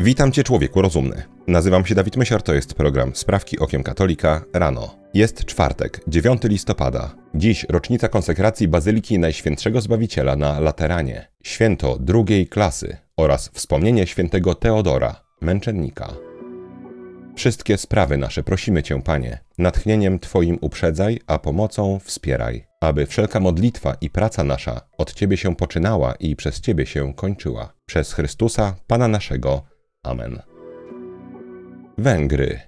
Witam Cię, człowieku rozumny. Nazywam się Dawid Mysior, to jest program Sprawki Okiem Katolika rano. Jest czwartek, 9 listopada. Dziś rocznica konsekracji Bazyliki Najświętszego Zbawiciela na Lateranie, święto drugiej klasy oraz wspomnienie świętego Teodora, męczennika. Wszystkie sprawy nasze prosimy Cię, Panie, natchnieniem Twoim uprzedzaj, a pomocą wspieraj, aby wszelka modlitwa i praca nasza od Ciebie się poczynała i przez Ciebie się kończyła. Przez Chrystusa, Pana naszego. Amen. Węgry.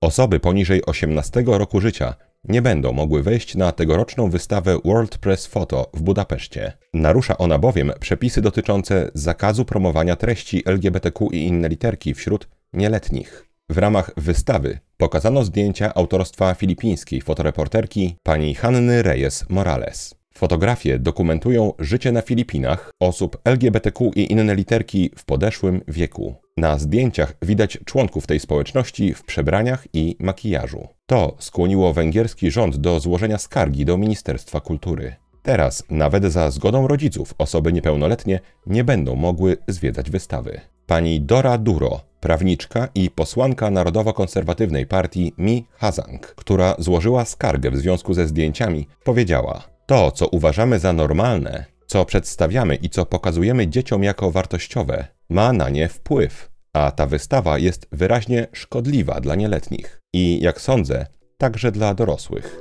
Osoby poniżej 18 roku życia nie będą mogły wejść na tegoroczną wystawę World Press Photo w Budapeszcie. Narusza ona bowiem przepisy dotyczące zakazu promowania treści LGBTQ i inne literki wśród nieletnich. W ramach wystawy pokazano zdjęcia autorstwa filipińskiej fotoreporterki pani Hanny Reyes Morales. Fotografie dokumentują życie na Filipinach osób LGBTQ i inne literki w podeszłym wieku. Na zdjęciach widać członków tej społeczności w przebraniach i makijażu. To skłoniło węgierski rząd do złożenia skargi do Ministerstwa Kultury. Teraz, nawet za zgodą rodziców, osoby niepełnoletnie nie będą mogły zwiedzać wystawy. Pani Dora Duro, prawniczka i posłanka Narodowo-Konserwatywnej Partii Mi Hazang, która złożyła skargę w związku ze zdjęciami, powiedziała: To, co uważamy za normalne, co przedstawiamy i co pokazujemy dzieciom jako wartościowe, ma na nie wpływ, a ta wystawa jest wyraźnie szkodliwa dla nieletnich i, jak sądzę, także dla dorosłych.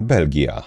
Belgia.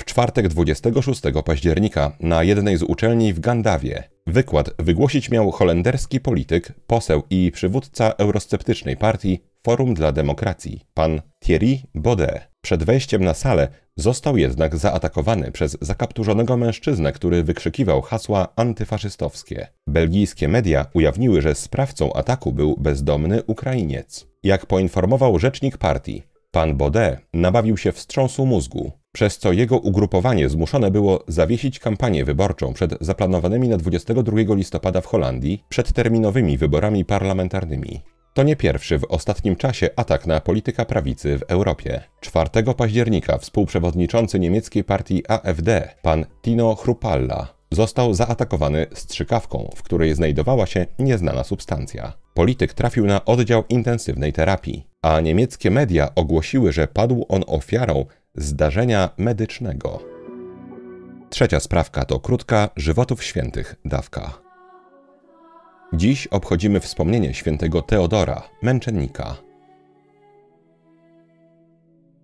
W czwartek 26 października na jednej z uczelni w Gandawie wykład wygłosić miał holenderski polityk, poseł i przywódca eurosceptycznej partii Forum dla Demokracji, pan Thierry Baudet. Przed wejściem na salę został jednak zaatakowany przez zakapturzonego mężczyznę, który wykrzykiwał hasła antyfaszystowskie. Belgijskie media ujawniły, że sprawcą ataku był bezdomny Ukrainiec. Jak poinformował rzecznik partii, pan Baudet nabawił się wstrząsu mózgu przez co jego ugrupowanie zmuszone było zawiesić kampanię wyborczą przed zaplanowanymi na 22 listopada w Holandii przedterminowymi wyborami parlamentarnymi. To nie pierwszy w ostatnim czasie atak na polityka prawicy w Europie. 4 października współprzewodniczący niemieckiej partii AfD, pan Tino Chrupalla, został zaatakowany strzykawką, w której znajdowała się nieznana substancja. Polityk trafił na oddział intensywnej terapii, a niemieckie media ogłosiły, że padł on ofiarą zdarzenia medycznego. Trzecia sprawka to krótka żywotów świętych dawka. Dziś obchodzimy wspomnienie świętego Teodora, męczennika.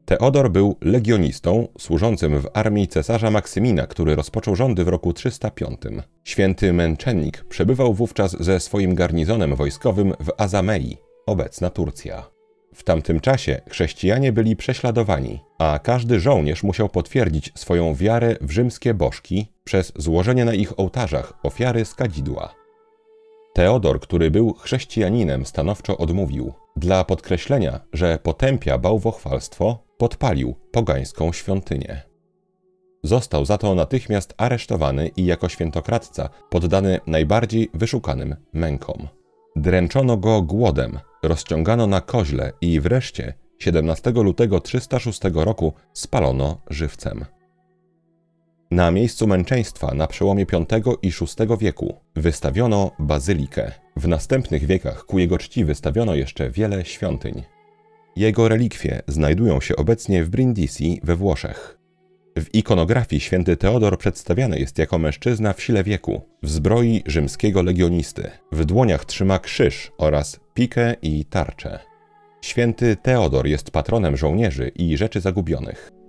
Teodor był legionistą służącym w armii cesarza Maksymina, który rozpoczął rządy w roku 305. Święty męczennik przebywał wówczas ze swoim garnizonem wojskowym w Azamei, obecna Turcja. W tamtym czasie chrześcijanie byli prześladowani, a każdy żołnierz musiał potwierdzić swoją wiarę w rzymskie bożki przez złożenie na ich ołtarzach ofiary z kadzidła. Teodor, który był chrześcijaninem, stanowczo odmówił. Dla podkreślenia, że potępia bałwochwalstwo, podpalił pogańską świątynię. Został za to natychmiast aresztowany i jako świętokradca poddany najbardziej wyszukanym mękom. Dręczono go głodem, rozciągano na koźle i wreszcie 17 lutego 306 roku spalono żywcem. Na miejscu męczeństwa na przełomie V i VI wieku wystawiono bazylikę. W następnych wiekach ku jego czci wystawiono jeszcze wiele świątyń. Jego relikwie znajdują się obecnie w Brindisi we Włoszech. W ikonografii święty Teodor przedstawiany jest jako mężczyzna w sile wieku, w zbroi rzymskiego legionisty. W dłoniach trzyma krzyż oraz pikę i tarczę. Święty Teodor jest patronem żołnierzy i rzeczy zagubionych.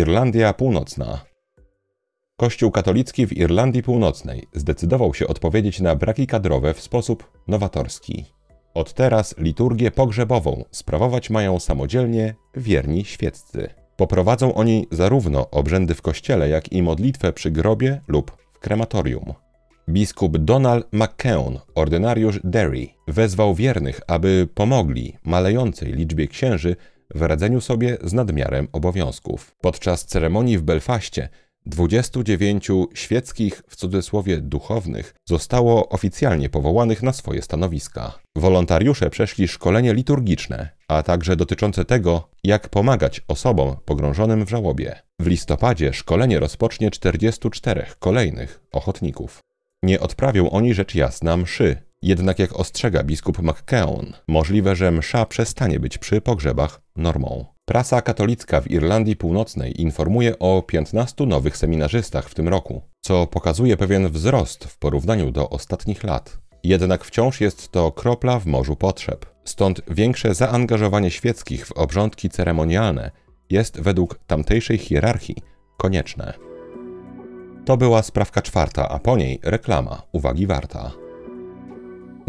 Irlandia Północna Kościół katolicki w Irlandii Północnej zdecydował się odpowiedzieć na braki kadrowe w sposób nowatorski. Od teraz liturgię pogrzebową sprawować mają samodzielnie wierni świeccy. Poprowadzą oni zarówno obrzędy w kościele, jak i modlitwę przy grobie lub w krematorium. Biskup Donald McKeown, ordynariusz Derry, wezwał wiernych, aby pomogli malejącej liczbie księży w radzeniu sobie z nadmiarem obowiązków. Podczas ceremonii w Belfaście 29 świeckich, w cudzysłowie duchownych, zostało oficjalnie powołanych na swoje stanowiska. Wolontariusze przeszli szkolenie liturgiczne, a także dotyczące tego, jak pomagać osobom pogrążonym w żałobie. W listopadzie szkolenie rozpocznie 44 kolejnych ochotników. Nie odprawią oni rzecz jasna mszy, jednak jak ostrzega biskup McKeown, możliwe, że msza przestanie być przy pogrzebach normą. Prasa katolicka w Irlandii Północnej informuje o 15 nowych seminarzystach w tym roku, co pokazuje pewien wzrost w porównaniu do ostatnich lat. Jednak wciąż jest to kropla w morzu potrzeb. Stąd większe zaangażowanie świeckich w obrządki ceremonialne jest według tamtejszej hierarchii konieczne. To była sprawka czwarta, a po niej reklama, uwagi warta.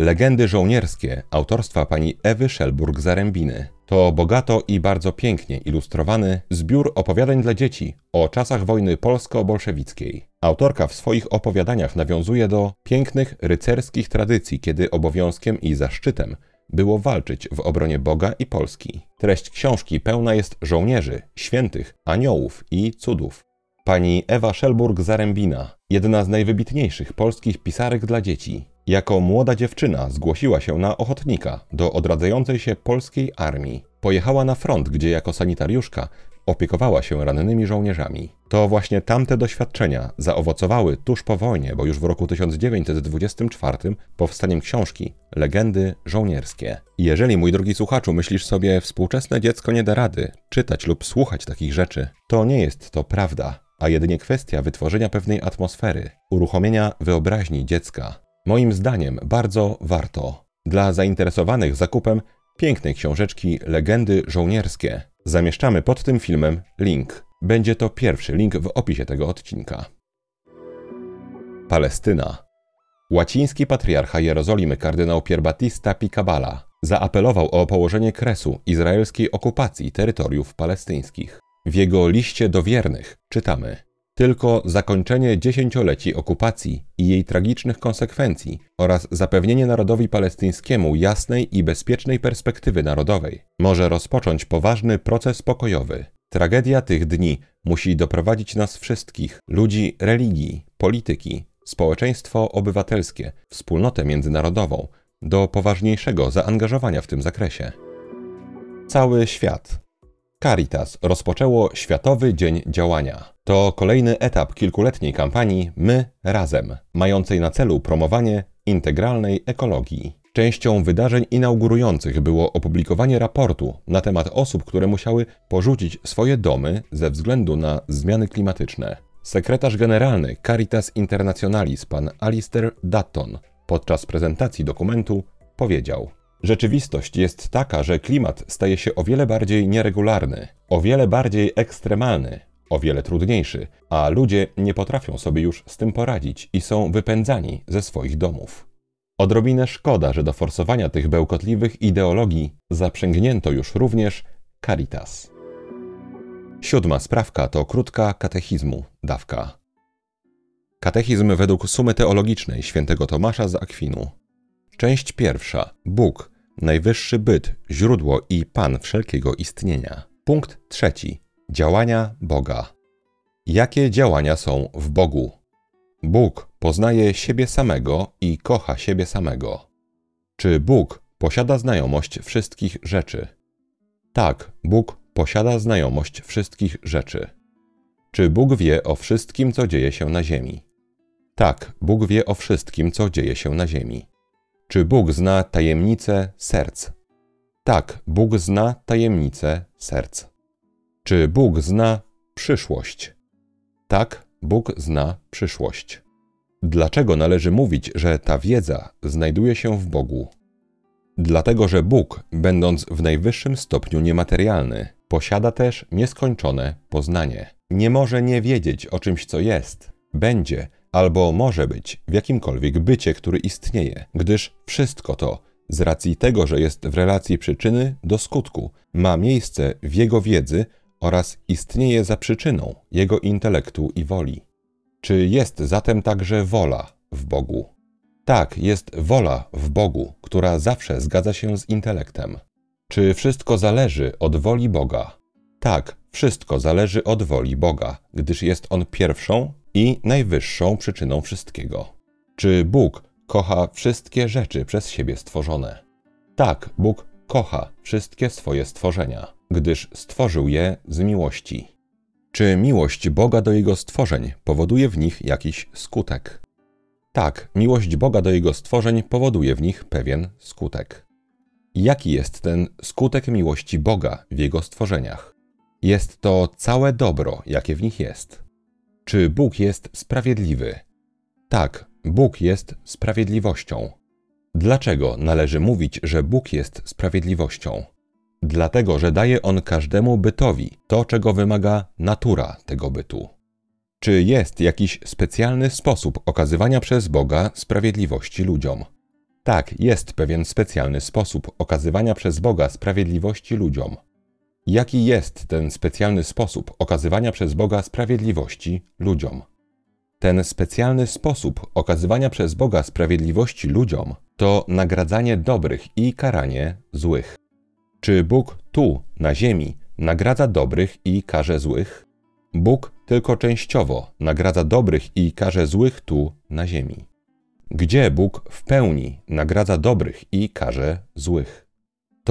Legendy żołnierskie autorstwa pani Ewy Szelburg-Zarębiny to bogato i bardzo pięknie ilustrowany zbiór opowiadań dla dzieci o czasach wojny polsko-bolszewickiej. Autorka w swoich opowiadaniach nawiązuje do pięknych rycerskich tradycji, kiedy obowiązkiem i zaszczytem było walczyć w obronie Boga i Polski. Treść książki pełna jest żołnierzy, świętych, aniołów i cudów. Pani Ewa Szelburg-Zarębina, jedna z najwybitniejszych polskich pisarek dla dzieci, jako młoda dziewczyna zgłosiła się na ochotnika do odradzającej się polskiej armii. Pojechała na front, gdzie jako sanitariuszka opiekowała się rannymi żołnierzami. To właśnie tamte doświadczenia zaowocowały tuż po wojnie, bo już w roku 1924 powstaniem książki Legendy żołnierskie. Jeżeli, mój drogi słuchaczu, myślisz sobie, współczesne dziecko nie da rady czytać lub słuchać takich rzeczy, to nie jest to prawda, a jedynie kwestia wytworzenia pewnej atmosfery, uruchomienia wyobraźni dziecka. Moim zdaniem bardzo warto. Dla zainteresowanych zakupem pięknej książeczki Legendy żołnierskie zamieszczamy pod tym filmem link. Będzie to pierwszy link w opisie tego odcinka. Palestyna. Łaciński patriarcha Jerozolimy kardynał Pierbatista Picabala zaapelował o położenie kresu izraelskiej okupacji terytoriów palestyńskich. W jego liście do wiernych czytamy – tylko zakończenie dziesięcioleci okupacji i jej tragicznych konsekwencji oraz zapewnienie narodowi palestyńskiemu jasnej i bezpiecznej perspektywy narodowej może rozpocząć poważny proces pokojowy. Tragedia tych dni musi doprowadzić nas wszystkich, ludzi religii, polityki, społeczeństwo obywatelskie, wspólnotę międzynarodową, do poważniejszego zaangażowania w tym zakresie. Cały świat, Caritas rozpoczęło Światowy Dzień Działania. To kolejny etap kilkuletniej kampanii My Razem, mającej na celu promowanie integralnej ekologii. Częścią wydarzeń inaugurujących było opublikowanie raportu na temat osób, które musiały porzucić swoje domy ze względu na zmiany klimatyczne. Sekretarz generalny Caritas Internationalis pan Alistair Dutton podczas prezentacji dokumentu powiedział – Rzeczywistość jest taka, że klimat staje się o wiele bardziej nieregularny, o wiele bardziej ekstremalny, o wiele trudniejszy, a ludzie nie potrafią sobie już z tym poradzić i są wypędzani ze swoich domów. Odrobinę szkoda, że do forsowania tych bełkotliwych ideologii zaprzęgnięto już również Caritas. Siódma sprawka to krótka katechizmu, dawka. Katechizm według sumy teologicznej świętego Tomasza z Akwinu. Część pierwsza. Bóg, najwyższy byt, źródło i pan wszelkiego istnienia. Punkt trzeci. Działania Boga. Jakie działania są w Bogu? Bóg poznaje siebie samego i kocha siebie samego. Czy Bóg posiada znajomość wszystkich rzeczy? Tak, Bóg posiada znajomość wszystkich rzeczy. Czy Bóg wie o wszystkim, co dzieje się na ziemi? Tak, Bóg wie o wszystkim, co dzieje się na ziemi. Czy Bóg zna tajemnice serc? Tak, Bóg zna tajemnice serc. Czy Bóg zna przyszłość? Tak, Bóg zna przyszłość. Dlaczego należy mówić, że ta wiedza znajduje się w Bogu? Dlatego, że Bóg, będąc w najwyższym stopniu niematerialny, posiada też nieskończone poznanie. Nie może nie wiedzieć o czymś, co jest, będzie, albo może być w jakimkolwiek bycie, który istnieje, gdyż wszystko to, z racji tego, że jest w relacji przyczyny do skutku, ma miejsce w jego wiedzy oraz istnieje za przyczyną jego intelektu i woli. Czy jest zatem także wola w Bogu? Tak, jest wola w Bogu, która zawsze zgadza się z intelektem. Czy wszystko zależy od woli Boga? Tak, Wszystko zależy od woli Boga, gdyż jest On pierwszą i najwyższą przyczyną wszystkiego. Czy Bóg kocha wszystkie rzeczy przez siebie stworzone? Tak, Bóg kocha wszystkie swoje stworzenia, gdyż stworzył je z miłości. Czy miłość Boga do Jego stworzeń powoduje w nich jakiś skutek? Tak, miłość Boga do Jego stworzeń powoduje w nich pewien skutek. Jaki jest ten skutek miłości Boga w Jego stworzeniach? Jest to całe dobro, jakie w nich jest. Czy Bóg jest sprawiedliwy? Tak, Bóg jest sprawiedliwością. Dlaczego należy mówić, że Bóg jest sprawiedliwością? Dlatego, że daje on każdemu bytowi to, czego wymaga natura tego bytu. Czy jest jakiś specjalny sposób okazywania przez Boga sprawiedliwości ludziom? Tak, jest pewien specjalny sposób okazywania przez Boga sprawiedliwości ludziom. Jaki jest ten specjalny sposób okazywania przez Boga sprawiedliwości ludziom? Ten specjalny sposób okazywania przez Boga sprawiedliwości ludziom to nagradzanie dobrych i karanie złych. Czy Bóg tu, na ziemi, nagradza dobrych i karze złych? Bóg tylko częściowo nagradza dobrych i karze złych tu, na ziemi. Gdzie Bóg w pełni nagradza dobrych i karze złych?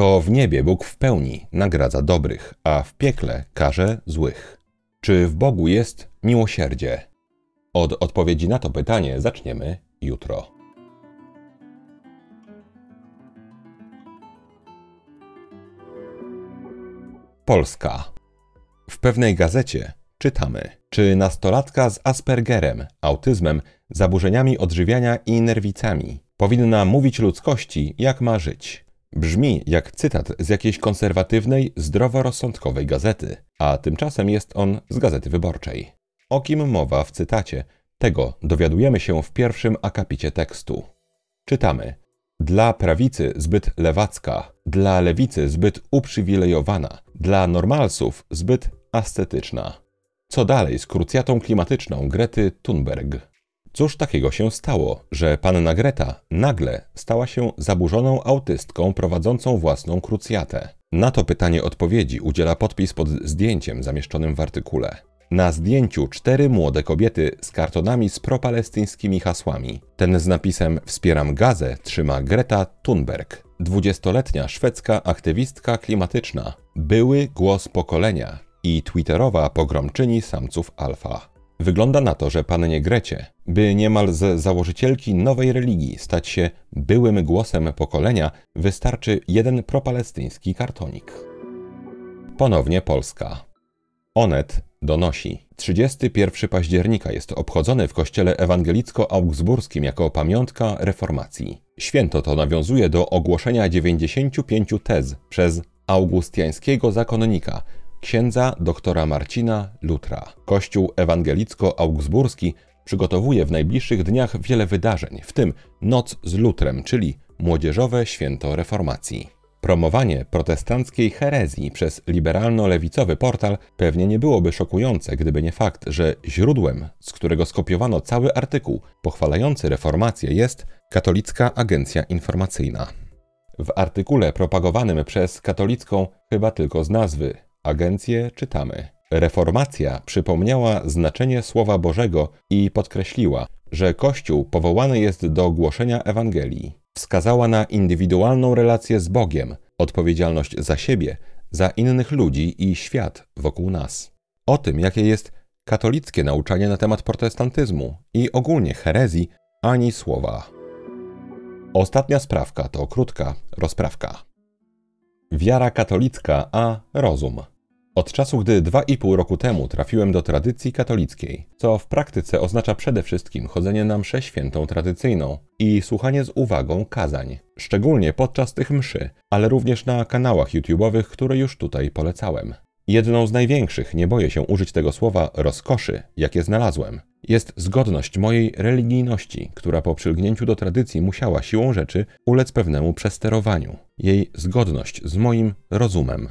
To w niebie Bóg w pełni nagradza dobrych, a w piekle karze złych. Czy w Bogu jest miłosierdzie? Od odpowiedzi na to pytanie zaczniemy jutro. Polska. W pewnej gazecie czytamy, czy nastolatka z Aspergerem, autyzmem, zaburzeniami odżywiania i nerwicami powinna mówić ludzkości, jak ma żyć. Brzmi jak cytat z jakiejś konserwatywnej, zdroworozsądkowej gazety, a tymczasem jest on z gazety wyborczej. O kim mowa w cytacie? Tego dowiadujemy się w pierwszym akapicie tekstu. Czytamy: Dla prawicy zbyt lewacka, dla lewicy zbyt uprzywilejowana, dla normalsów zbyt ascetyczna. Co dalej z krucjatą klimatyczną Grety Thunberg? Cóż takiego się stało, że panna Greta nagle stała się zaburzoną autystką prowadzącą własną krucjatę? Na to pytanie odpowiedzi udziela podpis pod zdjęciem zamieszczonym w artykule. Na zdjęciu cztery młode kobiety z kartonami z propalestyńskimi hasłami. Ten z napisem Wspieram Gazę trzyma Greta Thunberg, dwudziestoletnia szwedzka aktywistka klimatyczna, były głos pokolenia i twitterowa pogromczyni samców alfa. Wygląda na to, że pannie Grecie, by niemal z założycielki nowej religii stać się byłym głosem pokolenia, wystarczy jeden propalestyński kartonik. Ponownie Polska. Onet donosi. 31 października jest obchodzony w kościele ewangelicko-augsburskim jako pamiątka reformacji. Święto to nawiązuje do ogłoszenia 95 tez przez augustiańskiego zakonnika, księdza doktora Marcina Lutra. Kościół ewangelicko-augsburski przygotowuje w najbliższych dniach wiele wydarzeń, w tym Noc z Lutrem, czyli Młodzieżowe Święto Reformacji. Promowanie protestanckiej herezji przez liberalno-lewicowy portal pewnie nie byłoby szokujące, gdyby nie fakt, że źródłem, z którego skopiowano cały artykuł pochwalający reformację jest Katolicka Agencja Informacyjna. W artykule propagowanym przez katolicką, chyba tylko z nazwy, agencję czytamy. Reformacja przypomniała znaczenie Słowa Bożego i podkreśliła, że Kościół powołany jest do głoszenia Ewangelii. Wskazała na indywidualną relację z Bogiem, odpowiedzialność za siebie, za innych ludzi i świat wokół nas. O tym, jakie jest katolickie nauczanie na temat protestantyzmu i ogólnie herezji, ani słowa. Ostatnia sprawka to krótka rozprawka. Wiara katolicka, a rozum. Od czasu, gdy dwa i pół roku temu trafiłem do tradycji katolickiej, co w praktyce oznacza przede wszystkim chodzenie na mszę świętą tradycyjną i słuchanie z uwagą kazań, szczególnie podczas tych mszy, ale również na kanałach YouTube'owych, które już tutaj polecałem. Jedną z największych, nie boję się użyć tego słowa, rozkoszy, jakie znalazłem, jest zgodność mojej religijności, która po przylgnięciu do tradycji musiała siłą rzeczy ulec pewnemu przesterowaniu. Jej zgodność z moim rozumem.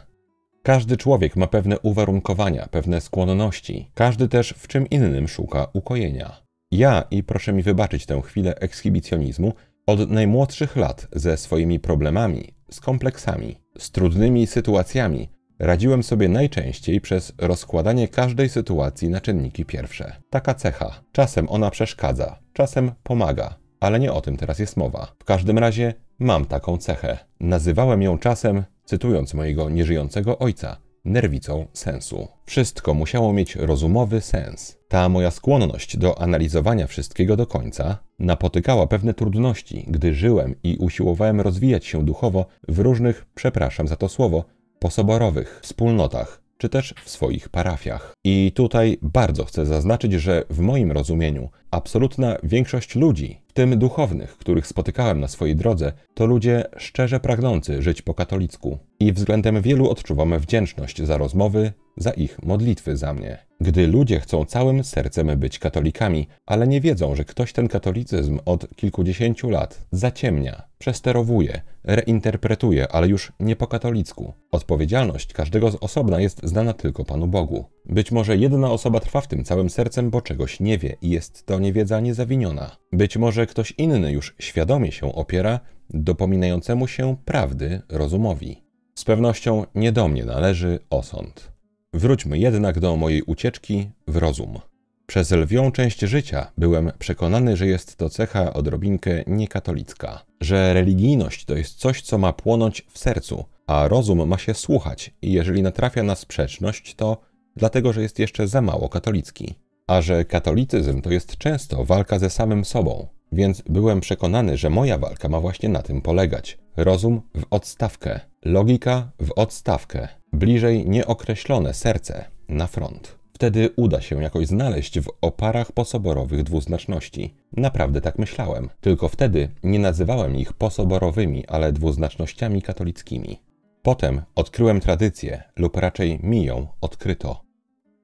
Każdy człowiek ma pewne uwarunkowania, pewne skłonności, każdy też w czym innym szuka ukojenia. Ja, i proszę mi wybaczyć tę chwilę ekshibicjonizmu, od najmłodszych lat ze swoimi problemami, z kompleksami, z trudnymi sytuacjami, radziłem sobie najczęściej przez rozkładanie każdej sytuacji na czynniki pierwsze. Taka cecha. Czasem ona przeszkadza, czasem pomaga, ale nie o tym teraz jest mowa. W każdym razie mam taką cechę. Nazywałem ją czasem, cytując mojego nieżyjącego ojca, nerwicą sensu. Wszystko musiało mieć rozumowy sens. Ta moja skłonność do analizowania wszystkiego do końca napotykała pewne trudności, gdy żyłem i usiłowałem rozwijać się duchowo w różnych, przepraszam za to słowo, posoborowych wspólnotach, czy też w swoich parafiach. I tutaj bardzo chcę zaznaczyć, że w moim rozumieniu absolutna większość ludzi, w tym duchownych, których spotykałem na swojej drodze, to ludzie szczerze pragnący żyć po katolicku. I względem wielu odczuwamy wdzięczność za rozmowy, za ich modlitwy za mnie. Gdy ludzie chcą całym sercem być katolikami, ale nie wiedzą, że ktoś ten katolicyzm od kilkudziesięciu lat zaciemnia, przesterowuje, reinterpretuje, ale już nie po katolicku. Odpowiedzialność każdego z osobna jest znana tylko Panu Bogu. Być może jedna osoba trwa w tym całym sercem, bo czegoś nie wie i jest to niewiedza niezawiniona. Być może ktoś inny już świadomie się opiera dopominającemu się prawdy rozumowi. Z pewnością nie do mnie należy osąd. Wróćmy jednak do mojej ucieczki w rozum. Przez lwią część życia byłem przekonany, że jest to cecha odrobinkę niekatolicka, że religijność to jest coś, co ma płonąć w sercu, a rozum ma się słuchać i jeżeli natrafia na sprzeczność, to dlatego, że jest jeszcze za mało katolicki. A że katolicyzm to jest często walka ze samym sobą, więc byłem przekonany, że moja walka ma właśnie na tym polegać. Rozum w odstawkę, logika w odstawkę, bliżej nieokreślone serce na front. Wtedy uda się jakoś znaleźć w oparach posoborowych dwuznaczności. Naprawdę tak myślałem. Tylko wtedy nie nazywałem ich posoborowymi, ale dwuznacznościami katolickimi. Potem odkryłem tradycję, lub raczej mi ją odkryto.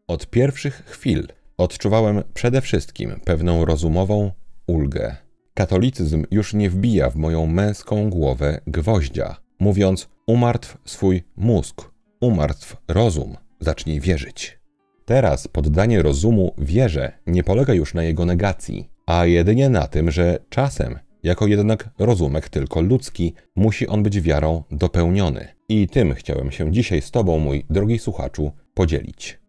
Od pierwszych chwil odczuwałem przede wszystkim pewną rozumową ulgę. Katolicyzm już nie wbija w moją męską głowę gwoździa, mówiąc: umartw swój mózg, umartw rozum, zacznij wierzyć. Teraz poddanie rozumu wierze nie polega już na jego negacji, a jedynie na tym, że czasem, jako jednak rozumek tylko ludzki, musi on być wiarą dopełniony. I tym chciałem się dzisiaj z Tobą, mój drogi słuchaczu, podzielić.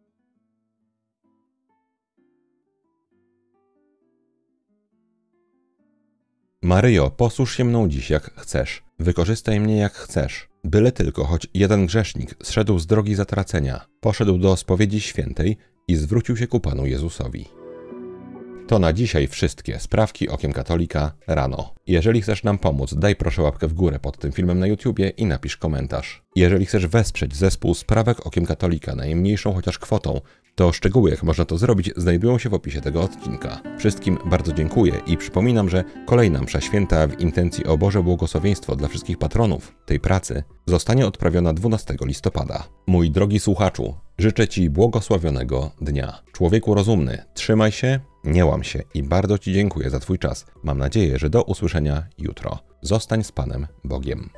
Maryjo, posłuż się mną dziś jak chcesz, wykorzystaj mnie jak chcesz, byle tylko choć jeden grzesznik zszedł z drogi zatracenia, poszedł do spowiedzi świętej i zwrócił się ku Panu Jezusowi. To na dzisiaj wszystkie sprawki okiem katolika rano. Jeżeli chcesz nam pomóc, daj proszę łapkę w górę pod tym filmem na YouTubie i napisz komentarz. Jeżeli chcesz wesprzeć zespół Sprawek Okiem Katolika najmniejszą chociaż kwotą, to szczegóły, jak można to zrobić, znajdują się w opisie tego odcinka. Wszystkim bardzo dziękuję i przypominam, że kolejna msza święta w intencji o Boże błogosławieństwo dla wszystkich patronów tej pracy zostanie odprawiona 12 listopada. Mój drogi słuchaczu, życzę Ci błogosławionego dnia. Człowieku rozumny, trzymaj się, nie łam się i bardzo Ci dziękuję za Twój czas. Mam nadzieję, że do usłyszenia jutro. Zostań z Panem Bogiem.